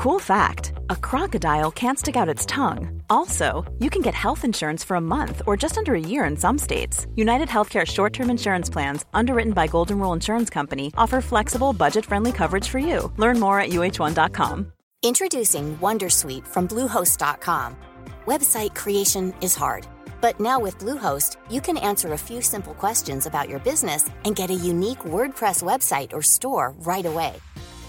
Cool fact a crocodile can't stick out its tongue. Also, you can get health insurance for a month or just under a year in some states. United Healthcare short term insurance plans, underwritten by Golden Rule Insurance Company, offer flexible, budget friendly coverage for you. Learn more at uh1.com. Introducing Wondersuite from Bluehost.com. Website creation is hard, but now with Bluehost, you can answer a few simple questions about your business and get a unique WordPress website or store right away.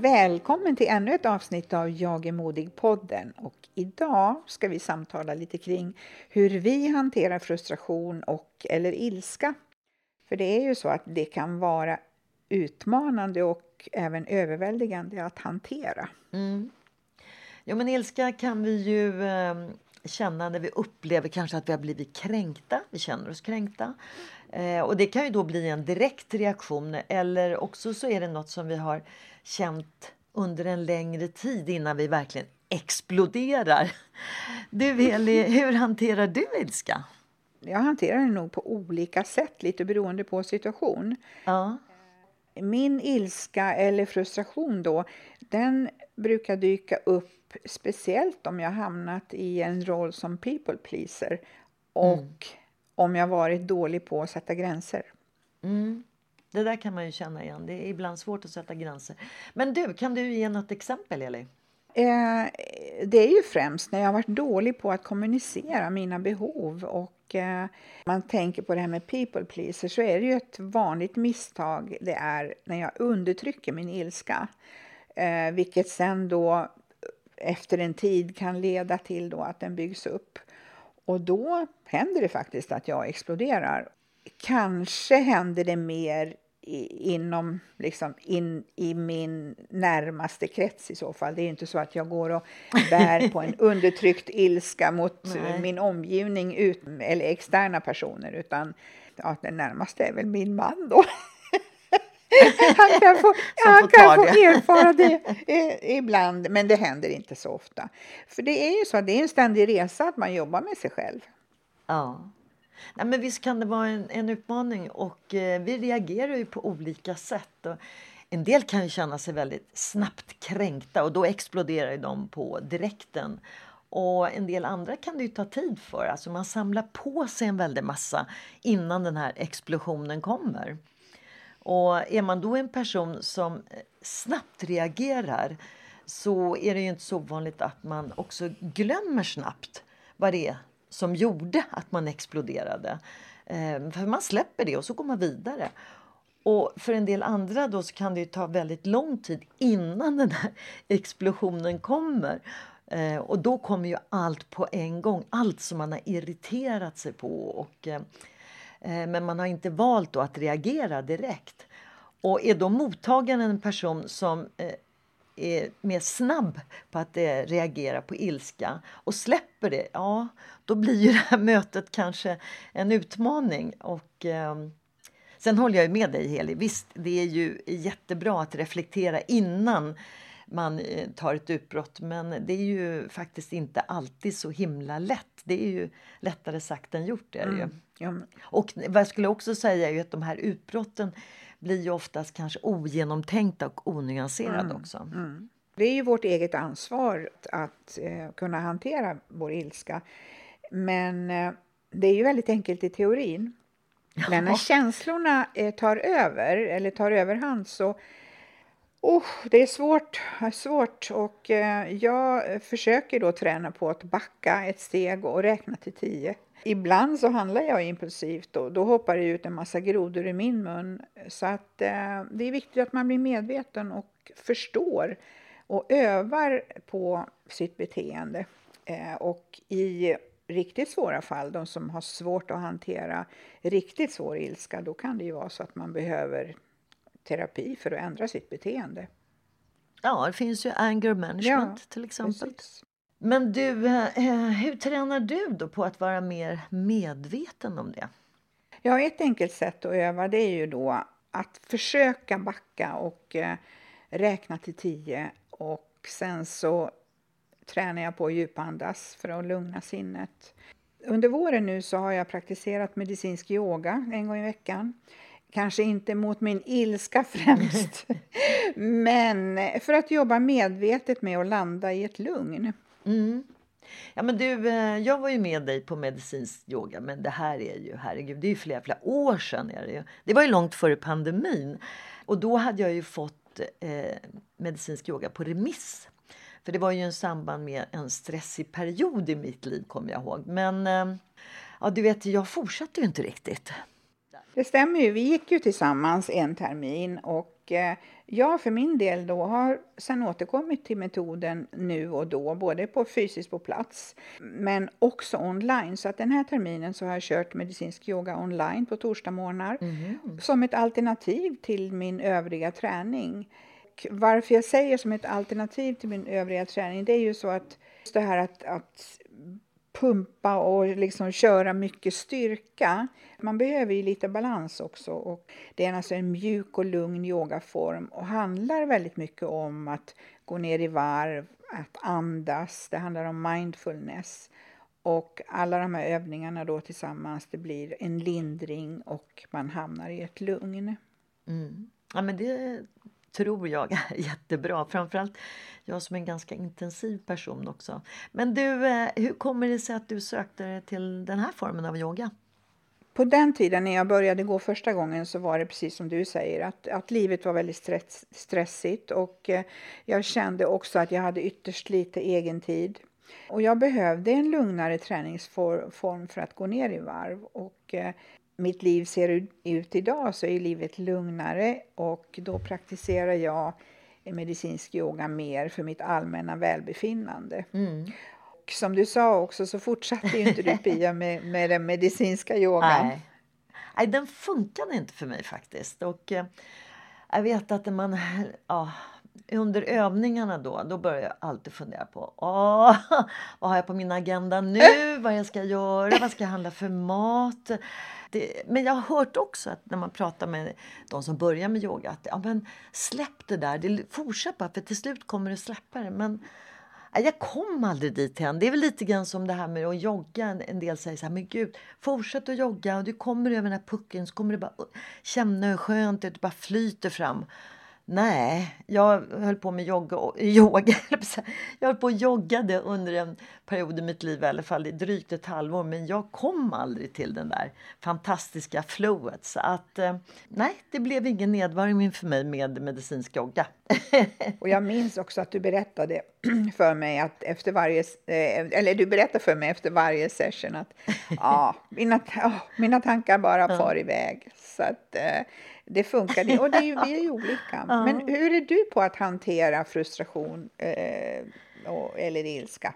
Välkommen till ännu ett avsnitt av Jag är modig-podden. Och idag ska vi samtala lite kring hur vi hanterar frustration och eller ilska. För det är ju så att det kan vara utmanande och även överväldigande att hantera. Mm. Jo, men ilska kan vi ju eh, känna när vi upplever kanske att vi har blivit kränkta. Vi känner oss kränkta. Eh, och det kan ju då bli en direkt reaktion eller också så är det något som vi har känt under en längre tid innan vi verkligen exploderar. Du Heli, hur hanterar du ilska? Jag hanterar det nog på olika sätt, lite beroende på situation. Ja. Min ilska eller frustration då, den brukar dyka upp speciellt om jag hamnat i en roll som people pleaser och mm. om jag varit dålig på att sätta gränser. Mm. Det där kan man ju känna igen. Det är ibland svårt att sätta gränser. Men du, kan du ge något exempel, Eli? Eh, det är ju främst när jag varit dålig på att kommunicera mina behov och eh, man tänker på det här med people pleaser så är det ju ett vanligt misstag det är när jag undertrycker min ilska. Eh, vilket sen då efter en tid kan leda till då att den byggs upp. Och då händer det faktiskt att jag exploderar. Kanske händer det mer inom, liksom, in i min närmaste krets i så fall. Det är inte så att jag går och bär på en undertryckt ilska mot Nej. min omgivning ut, eller externa personer, utan ja, den närmaste är väl min man då. han kan få, han kan få erfara det ibland, men det händer inte så ofta. För det är ju så att det är en ständig resa att man jobbar med sig själv. Ja. Nej, men visst kan det vara en, en utmaning och eh, vi reagerar ju på olika sätt. Och en del kan ju känna sig väldigt snabbt kränkta och då exploderar de på direkten. Och en del andra kan det ju ta tid för. Alltså man samlar på sig en väldig massa innan den här explosionen kommer. Och är man då en person som eh, snabbt reagerar så är det ju inte så vanligt att man också glömmer snabbt vad det är som gjorde att man exploderade. Ehm, för man släpper det och så går man vidare. Och för en del andra då så kan det ta väldigt lång tid innan den här explosionen kommer. Eh, och då kommer ju allt på en gång, allt som man har irriterat sig på. Och, eh Eh, men man har inte valt att reagera direkt. Och är då mottagaren en person som eh, är mer snabb på att eh, reagera på ilska och släpper det, ja, då blir ju det här mötet kanske en utmaning. Och, eh, sen håller jag med dig, Heli. Visst, det är ju jättebra att reflektera innan man tar ett utbrott, men det är ju faktiskt inte alltid så himla lätt. Det är ju lättare sagt än gjort. Är det mm. ju. Och vad jag skulle också säga är att de här utbrotten blir ju oftast kanske ogenomtänkta och onyanserade mm. också. Mm. Det är ju vårt eget ansvar att eh, kunna hantera vår ilska. Men eh, det är ju väldigt enkelt i teorin. Men när känslorna eh, tar över, eller tar överhand, så Oh, det är svårt, svårt och eh, jag försöker då träna på att backa ett steg och räkna till tio. Ibland så handlar jag impulsivt och då hoppar det ut en massa grodor i min mun. Så att eh, det är viktigt att man blir medveten och förstår och övar på sitt beteende. Eh, och i riktigt svåra fall, de som har svårt att hantera riktigt svår ilska, då kan det ju vara så att man behöver terapi för att ändra sitt beteende. Ja, det finns ju anger management ja, till exempel. Precis. Men du, eh, hur tränar du då på att vara mer medveten om det? Ja, ett enkelt sätt att öva det är ju då att försöka backa och eh, räkna till tio och sen så tränar jag på att djupandas för att lugna sinnet. Under våren nu så har jag praktiserat medicinsk yoga en gång i veckan. Kanske inte mot min ilska främst, men för att jobba medvetet med att landa i ett lugn. Mm. Ja, men du, eh, jag var ju med dig på medicinsk yoga, men det här är ju, herregud, det är ju flera, flera år sedan. Är det, ju. det var ju långt före pandemin. Och då hade jag ju fått eh, medicinsk yoga på remiss. För det var ju en samband med en stressig period i mitt liv, kommer jag ihåg. Men eh, ja, du vet, jag fortsatte ju inte riktigt. Det stämmer ju. Vi gick ju tillsammans en termin och eh, jag för min del då har sen återkommit till metoden nu och då, både på fysiskt på plats men också online. Så att den här terminen så har jag kört medicinsk yoga online på torsdagsmorgnar mm. som ett alternativ till min övriga träning. Varför jag säger som ett alternativ till min övriga träning, det är ju så att det här att, att pumpa och liksom köra mycket styrka. Man behöver ju lite balans också. Och det är alltså en mjuk och lugn yogaform och handlar väldigt mycket om att gå ner i varv, att andas. Det handlar om mindfulness. Och alla de här övningarna då tillsammans, det blir en lindring och man hamnar i ett lugn. Mm. Ja, men det tror jag är jättebra. Framförallt jag som är en ganska intensiv person också. Men du, eh, hur kommer det sig att du sökte dig till den här formen av yoga? På den tiden när jag började gå första gången så var det precis som du säger att, att livet var väldigt stress, stressigt och eh, jag kände också att jag hade ytterst lite egen tid. Och jag behövde en lugnare träningsform för att gå ner i varv och eh, mitt liv ser ut idag så är livet lugnare och då praktiserar jag medicinsk yoga mer för mitt allmänna välbefinnande. Mm. Och som du sa också så fortsatte ju inte du Pia med, med den medicinska yogan. Nej. Nej, den funkade inte för mig faktiskt. Och eh, jag vet att man... Ja, under övningarna då, då börjar jag alltid fundera på Åh, vad har jag på min agenda nu? Vad jag ska göra? Vad ska jag handla för mat? Det, men jag har hört också att när man pratar med de som börjar med yoga att ja, men släpp det där, det, fortsätt bara för till slut kommer du släppa det. Men äh, jag kom aldrig dit än. Det är väl lite grann som det här med att jogga. En del säger så här, men gud, fortsätt att jogga och du kommer över den här pucken så kommer du bara äh, känna hur skönt det är, du bara flyter fram. Nej, jag höll på med yoga, yoga jag höll på och joggade under en period i mitt liv, i alla fall i drygt ett halvår, men jag kom aldrig till den där fantastiska flowet. Så att eh, nej, det blev ingen nedvarvning för mig med medicinsk yoga. och jag minns också att du berättade för mig att efter varje, eh, eller du berättade för mig efter varje session att ja, mina, oh, mina tankar bara far iväg. Så att, eh, det funkar. Och det är ju, vi är ju olika. Ja. Men hur är du på att hantera frustration eh, och, eller ilska?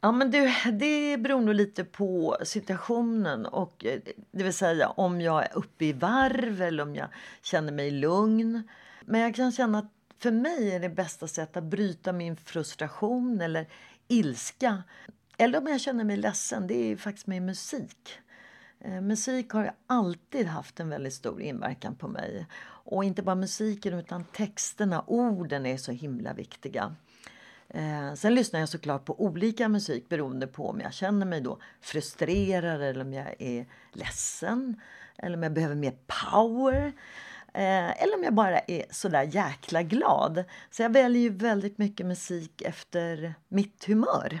Ja, men du, det beror nog lite på situationen. Och, eh, det vill säga om jag är uppe i varv eller om jag känner mig lugn. Men jag kan känna att för mig är det bästa sättet att bryta min frustration eller ilska. Eller om jag känner mig ledsen, det är faktiskt med musik. Eh, musik har alltid haft en väldigt stor inverkan på mig. Och inte bara musiken utan texterna, orden är så himla viktiga. Eh, sen lyssnar jag såklart på olika musik beroende på om jag känner mig då frustrerad eller om jag är ledsen. Eller om jag behöver mer power. Eh, eller om jag bara är sådär jäkla glad. Så jag väljer ju väldigt mycket musik efter mitt humör.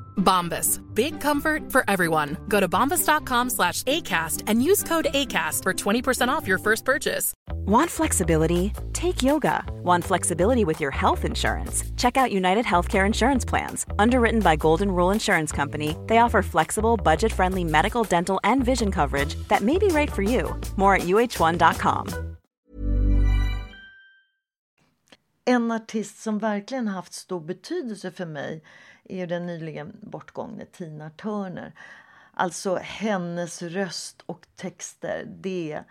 Bombas. Big comfort for everyone. Go to bombas.com slash ACAST and use code ACAST for 20% off your first purchase. Want flexibility? Take yoga. Want flexibility with your health insurance? Check out United Healthcare Insurance Plans. Underwritten by Golden Rule Insurance Company, they offer flexible, budget friendly medical, dental, and vision coverage that may be right for you. More at uh1.com. En artist som verkligen haft stor betydelse för mig är ju den nyligen bortgångne Tina Turner. Alltså hennes röst och texter, det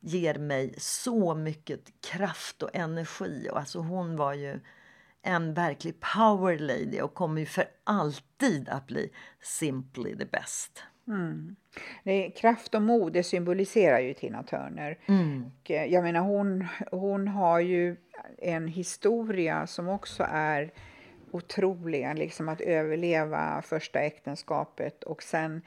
ger mig så mycket kraft och energi. Och alltså hon var ju en verklig power lady och kommer ju för alltid att bli simply the best. Det är, kraft och mod det symboliserar ju Tina Turner. Och, eh, jag menar hon, hon har ju en historia som också är otrolig. Liksom att överleva första äktenskapet och sen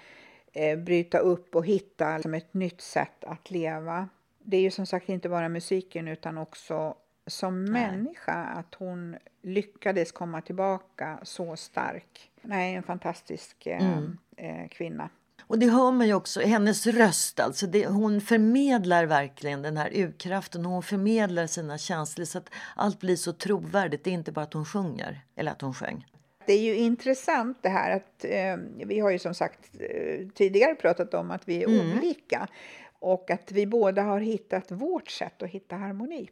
eh, bryta upp och hitta liksom, ett nytt sätt att leva. Det är ju som sagt inte bara musiken utan också som människa att hon lyckades komma tillbaka så stark. Nej, en fantastisk eh, eh, kvinna. Och det hör man ju också, hennes röst alltså. Det, hon förmedlar verkligen den här urkraften och hon förmedlar sina känslor så att allt blir så trovärdigt. Det är inte bara att hon sjunger, eller att hon sjöng. Det är ju intressant det här att eh, vi har ju som sagt eh, tidigare pratat om att vi är olika och att vi båda har hittat vårt sätt att hitta harmoni.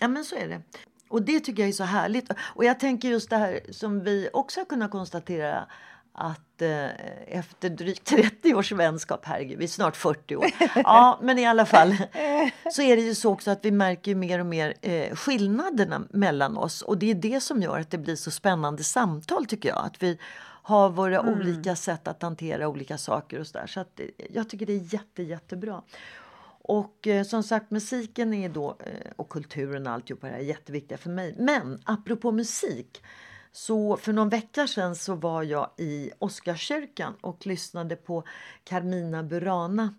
Ja, men så är det. Och det tycker jag är så härligt. Och jag tänker just det här som vi också har kunnat konstatera att eh, efter drygt 30 års vänskap, herregud, vi är snart 40 år. Ja, men i alla fall så är det ju så också att vi märker mer och mer eh, skillnaderna mellan oss. Och det är det som gör att det blir så spännande samtal tycker jag. Att vi har våra olika sätt att hantera olika saker och så där. Så att, eh, jag tycker det är jätte, jättebra. Och eh, som sagt, musiken är då, eh, och kulturen och alltihopa det här är jätteviktiga för mig. Men apropå musik, så för någon vecka sedan så var jag i Oscarskyrkan och lyssnade på Carmina Burana.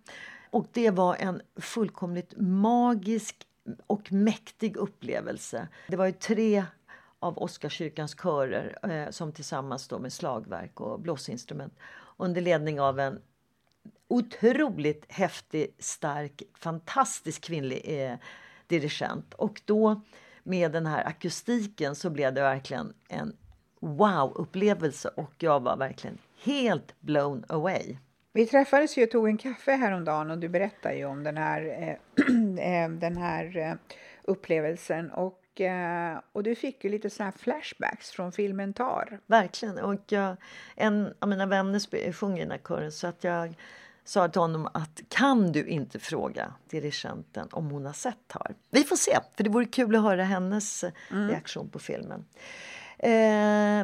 Och det var en fullkomligt magisk och mäktig upplevelse. Det var ju tre av Oscarskyrkans körer eh, som tillsammans då med slagverk och blåsinstrument under ledning av en otroligt häftig, stark, fantastisk kvinnlig eh, dirigent. Och då med den här akustiken så blev det verkligen en wow-upplevelse och jag var verkligen helt blown away. Vi träffades ju och tog en kaffe häromdagen och du berättade ju om den här, eh, den här eh, upplevelsen och, och du fick ju lite här flashbacks från filmen Tar. Verkligen. Och jag, en av mina vänner sjunger i den här kören så att jag sa till honom att kan du inte fråga dirigenten om hon har sett Tar? Vi får se, för det vore kul att höra hennes eh, reaktion på filmen. Eh,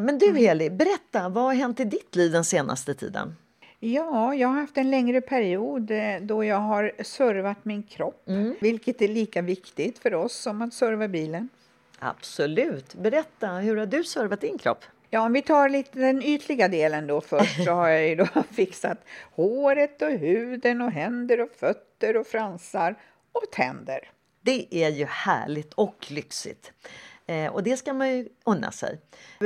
men du Heli, berätta, vad har hänt i ditt liv den senaste tiden? Ja, jag har haft en längre period eh, då jag har servat min kropp, vilket är lika viktigt för oss som att serva bilen. Absolut. Berätta, hur har du servat din kropp? Ja, om vi tar lite den ytliga delen då först så har jag ju då fixat håret och huden och händer och fötter och fransar och tänder. Det är ju härligt och lyxigt. Eh, och det ska man ju unna sig.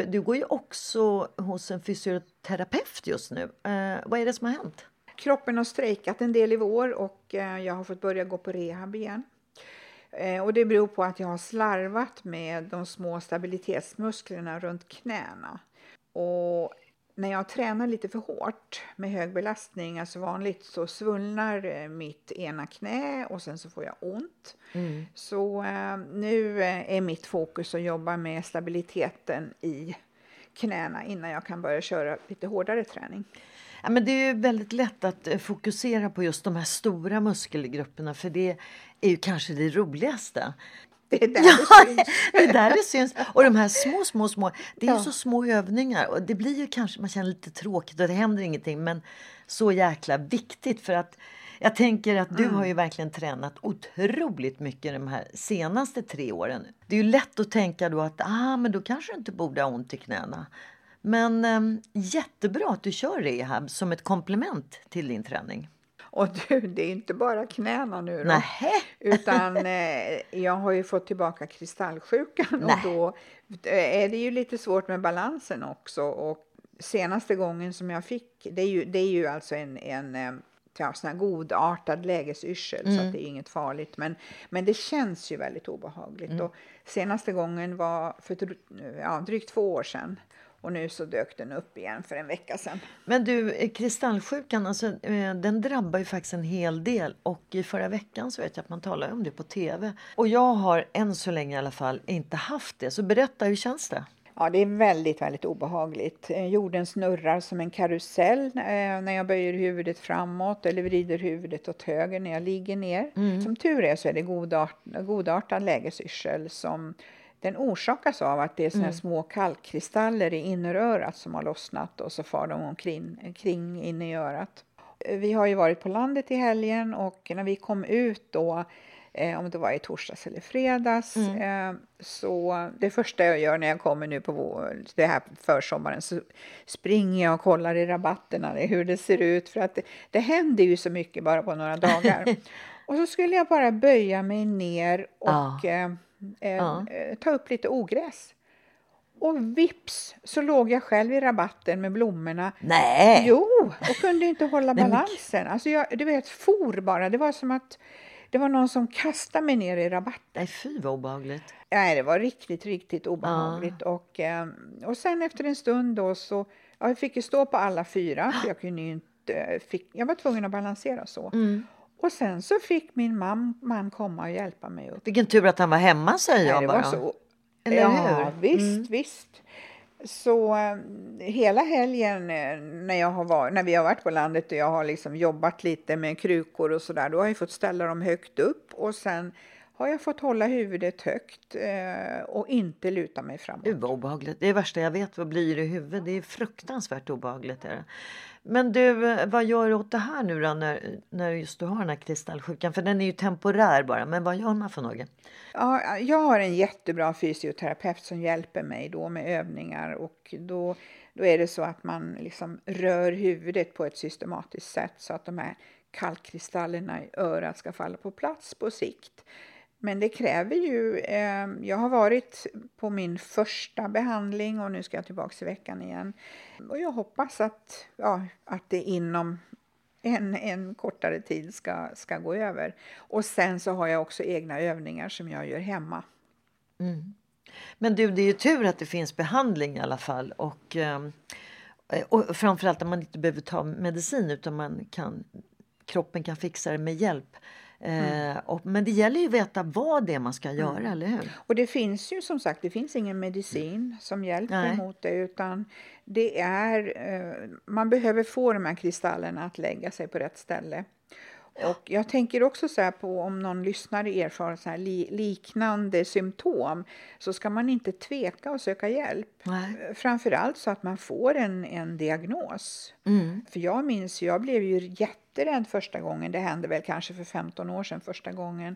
Du går ju också hos en fysioterapeut just nu. Eh, vad är det som har hänt? Kroppen har strejkat en del i vår och eh, jag har fått börja gå på rehab igen. Eh, och det beror på att jag har slarvat med de små stabilitetsmusklerna runt knäna. Och när jag tränar lite för hårt med hög belastning, alltså vanligt, så svullnar eh, mitt ena knä och sen så får jag ont. Så eh, nu eh, är mitt fokus att jobba med stabiliteten i knäna innan jag kan börja köra lite hårdare träning. Ja, men det är ju väldigt lätt att eh, fokusera på just de här stora muskelgrupperna för det är ju kanske det roligaste. Det är där det syns. det är där det syns. Och de här små, små, små, det är ju Ja. så små övningar och det blir ju kanske, man känner lite tråkigt och det händer ingenting men så jäkla viktigt för att jag tänker att du har ju verkligen tränat otroligt mycket de här senaste tre åren. Det är ju lätt att tänka då att ah, men då kanske du inte borde ha ont i knäna. Men eh, jättebra att du kör rehab som ett komplement till din träning. Och du, det är inte bara knäna nu då. Nähä. Utan eh, jag har ju fått tillbaka kristallsjukan och Nej. då eh, är det ju lite svårt med balansen också. Och senaste gången som jag fick, det är ju, det är ju alltså en, en eh, ja, sån här godartad lägesyrsel så att det är inget farligt. Men, men det känns ju väldigt obehagligt. Och senaste gången var för ja, drygt två år sedan. Och nu så dök den upp igen för en vecka sedan. Men du, eh, kristallsjukan, alltså, eh, den drabbar ju faktiskt en hel del. Och i förra veckan så vet jag att man talade om det på tv. Och jag har än så länge i alla fall inte haft det. Så berätta, hur känns det? Ja, det är väldigt, väldigt obehagligt. Eh, Jorden snurrar som en karusell när jag böjer huvudet framåt eller vrider huvudet åt höger när jag ligger ner. Som tur är så är det godart, godartad lägesyrsel som den orsakas av att det är såna här små kalkkristaller i innerörat som har lossnat och så far de omkring kring inne i örat. Eh, Vi har ju varit på landet i helgen och när vi kom ut då eh, om det var i torsdags eller fredags. Eh, så det första jag gör när jag kommer nu på vår, det här försommaren så springer jag och kollar i rabatterna hur det ser ut för att det, det händer ju så mycket bara på några dagar. och så skulle jag bara böja mig ner och Ja. eh, eh, Ja. eh, ta upp lite ogräs. Och vips så låg jag själv i rabatten med blommorna Nej! Jo, och kunde inte hålla balansen. Alltså jag, du vet, for bara. Det var som att det var någon som kastade mig ner i rabatten. Nej, fy vad obehagligt. Nej, det var riktigt, riktigt obehagligt. Och, eh, och sen efter en stund då så, ja, jag fick ju stå på alla fyra, för jag kunde ju inte, fick, jag var tvungen att balansera så. Mm. Och sen så fick min man, man komma och hjälpa mig upp. Vilken tur att han var hemma säger jag Nej, det bara. så, Eller ja, hur? Mm. visst, visst. Så eh, hela helgen eh, när, jag har varit, när vi har varit på landet och jag har liksom jobbat lite med krukor och sådär, då har jag fått ställa dem högt upp och sen har jag fått hålla huvudet högt eh, och inte luta mig framåt. Gud vad obehagligt. Det är det värsta jag vet, vad blir i huvudet. Det är fruktansvärt obehagligt. Är det. Men du, vad gör du åt det här nu då när, när just du har den här kristallsjukan? För den är ju temporär bara, men vad gör man för något? Ja, jag har en jättebra fysioterapeut som hjälper mig då med övningar och då, då är det så att man liksom rör huvudet på ett systematiskt sätt så att de här kalkkristallerna i örat ska falla på plats på sikt. Men det kräver ju, eh, jag har varit på min första behandling och nu ska jag tillbaka i veckan igen. Och jag hoppas att, ja, att det inom en, en kortare tid ska, ska gå över. Och sen så har jag också egna övningar som jag gör hemma. Mm. Men du, det är ju tur att det finns behandling i alla fall. Och, ehm, eh, och framförallt att man inte behöver ta medicin utan man kan, kroppen kan fixa det med hjälp. Eh, och, men det gäller ju att veta vad det är man ska göra, eller hur? Och det finns ju som sagt, det finns ingen medicin som hjälper Nej. mot det utan det är, eh, man behöver få de här kristallerna att lägga sig på rätt ställe. Och jag tänker också så här på om någon lyssnare erfar så li, liknande symptom så ska man inte tveka att söka hjälp. Nej. Framförallt så att man får en, en diagnos. För jag minns, jag blev ju jätterädd första gången. Det hände väl kanske för 15 år sedan första gången.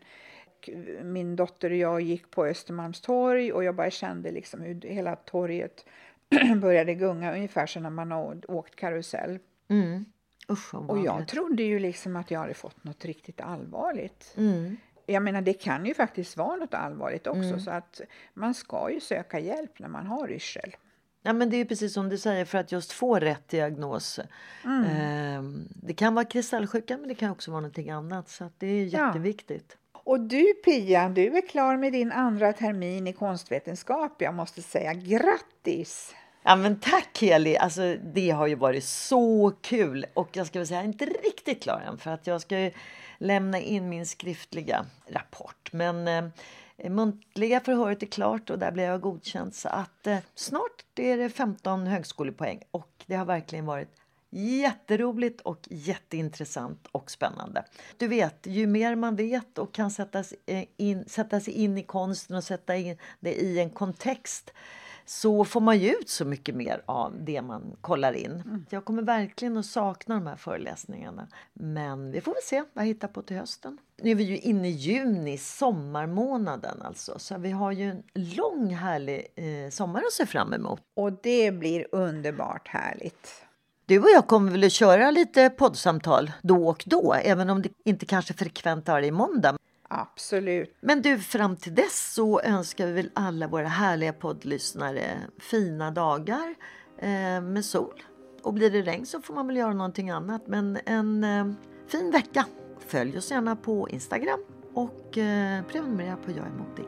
Min dotter och jag gick på Östermalmstorg och jag bara kände liksom hur hela torget började gunga ungefär som när man har åkt karusell. Mm. Usch, Och jag trodde ju liksom att jag hade fått något riktigt allvarligt. Mm. Jag menar, det kan ju faktiskt vara något allvarligt också. Mm. Så att man ska ju söka hjälp när man har yrsel. Ja, men det är precis som du säger, för att just få rätt diagnos. Mm. Ehm, det kan vara kristallsjuka, men det kan också vara någonting annat. Så det är Ja. jätteviktigt. Och du Pia, du är klar med din andra termin i konstvetenskap. Jag måste säga grattis! Ja, men tack Heli! Alltså, det har ju varit så kul. Och jag ska väl säga, jag är inte riktigt klar än för att jag ska lämna in min skriftliga rapport. Men eh, Eh, muntliga förhöret är klart och där blev jag godkänd. Så att eh, snart är det 15 högskolepoäng och det har verkligen varit Jätteroligt och jätteintressant och spännande. Du vet, ju mer man vet och kan sätta sig eh, in, sätta sig in i konsten och sätta in det i en kontext så får man ju ut så mycket mer av det man kollar in. Mm. Jag kommer verkligen att sakna de här föreläsningarna. Men vi får väl se vad jag hittar på till hösten. Nu är vi ju inne i juni, sommarmånaden alltså. Så vi har ju en lång härlig eh, sommar att se fram emot. Och det blir underbart härligt. Du och jag kommer väl att köra lite poddsamtal då och då, även om det inte kanske frekvent varje måndag. Absolut. Men du, fram till dess så önskar vi väl alla våra härliga poddlyssnare fina dagar eh, med sol. Och blir det regn så får man väl göra någonting annat. Men en eh, fin vecka. Följ oss gärna på Instagram och eh, prenumerera på Jag är modig.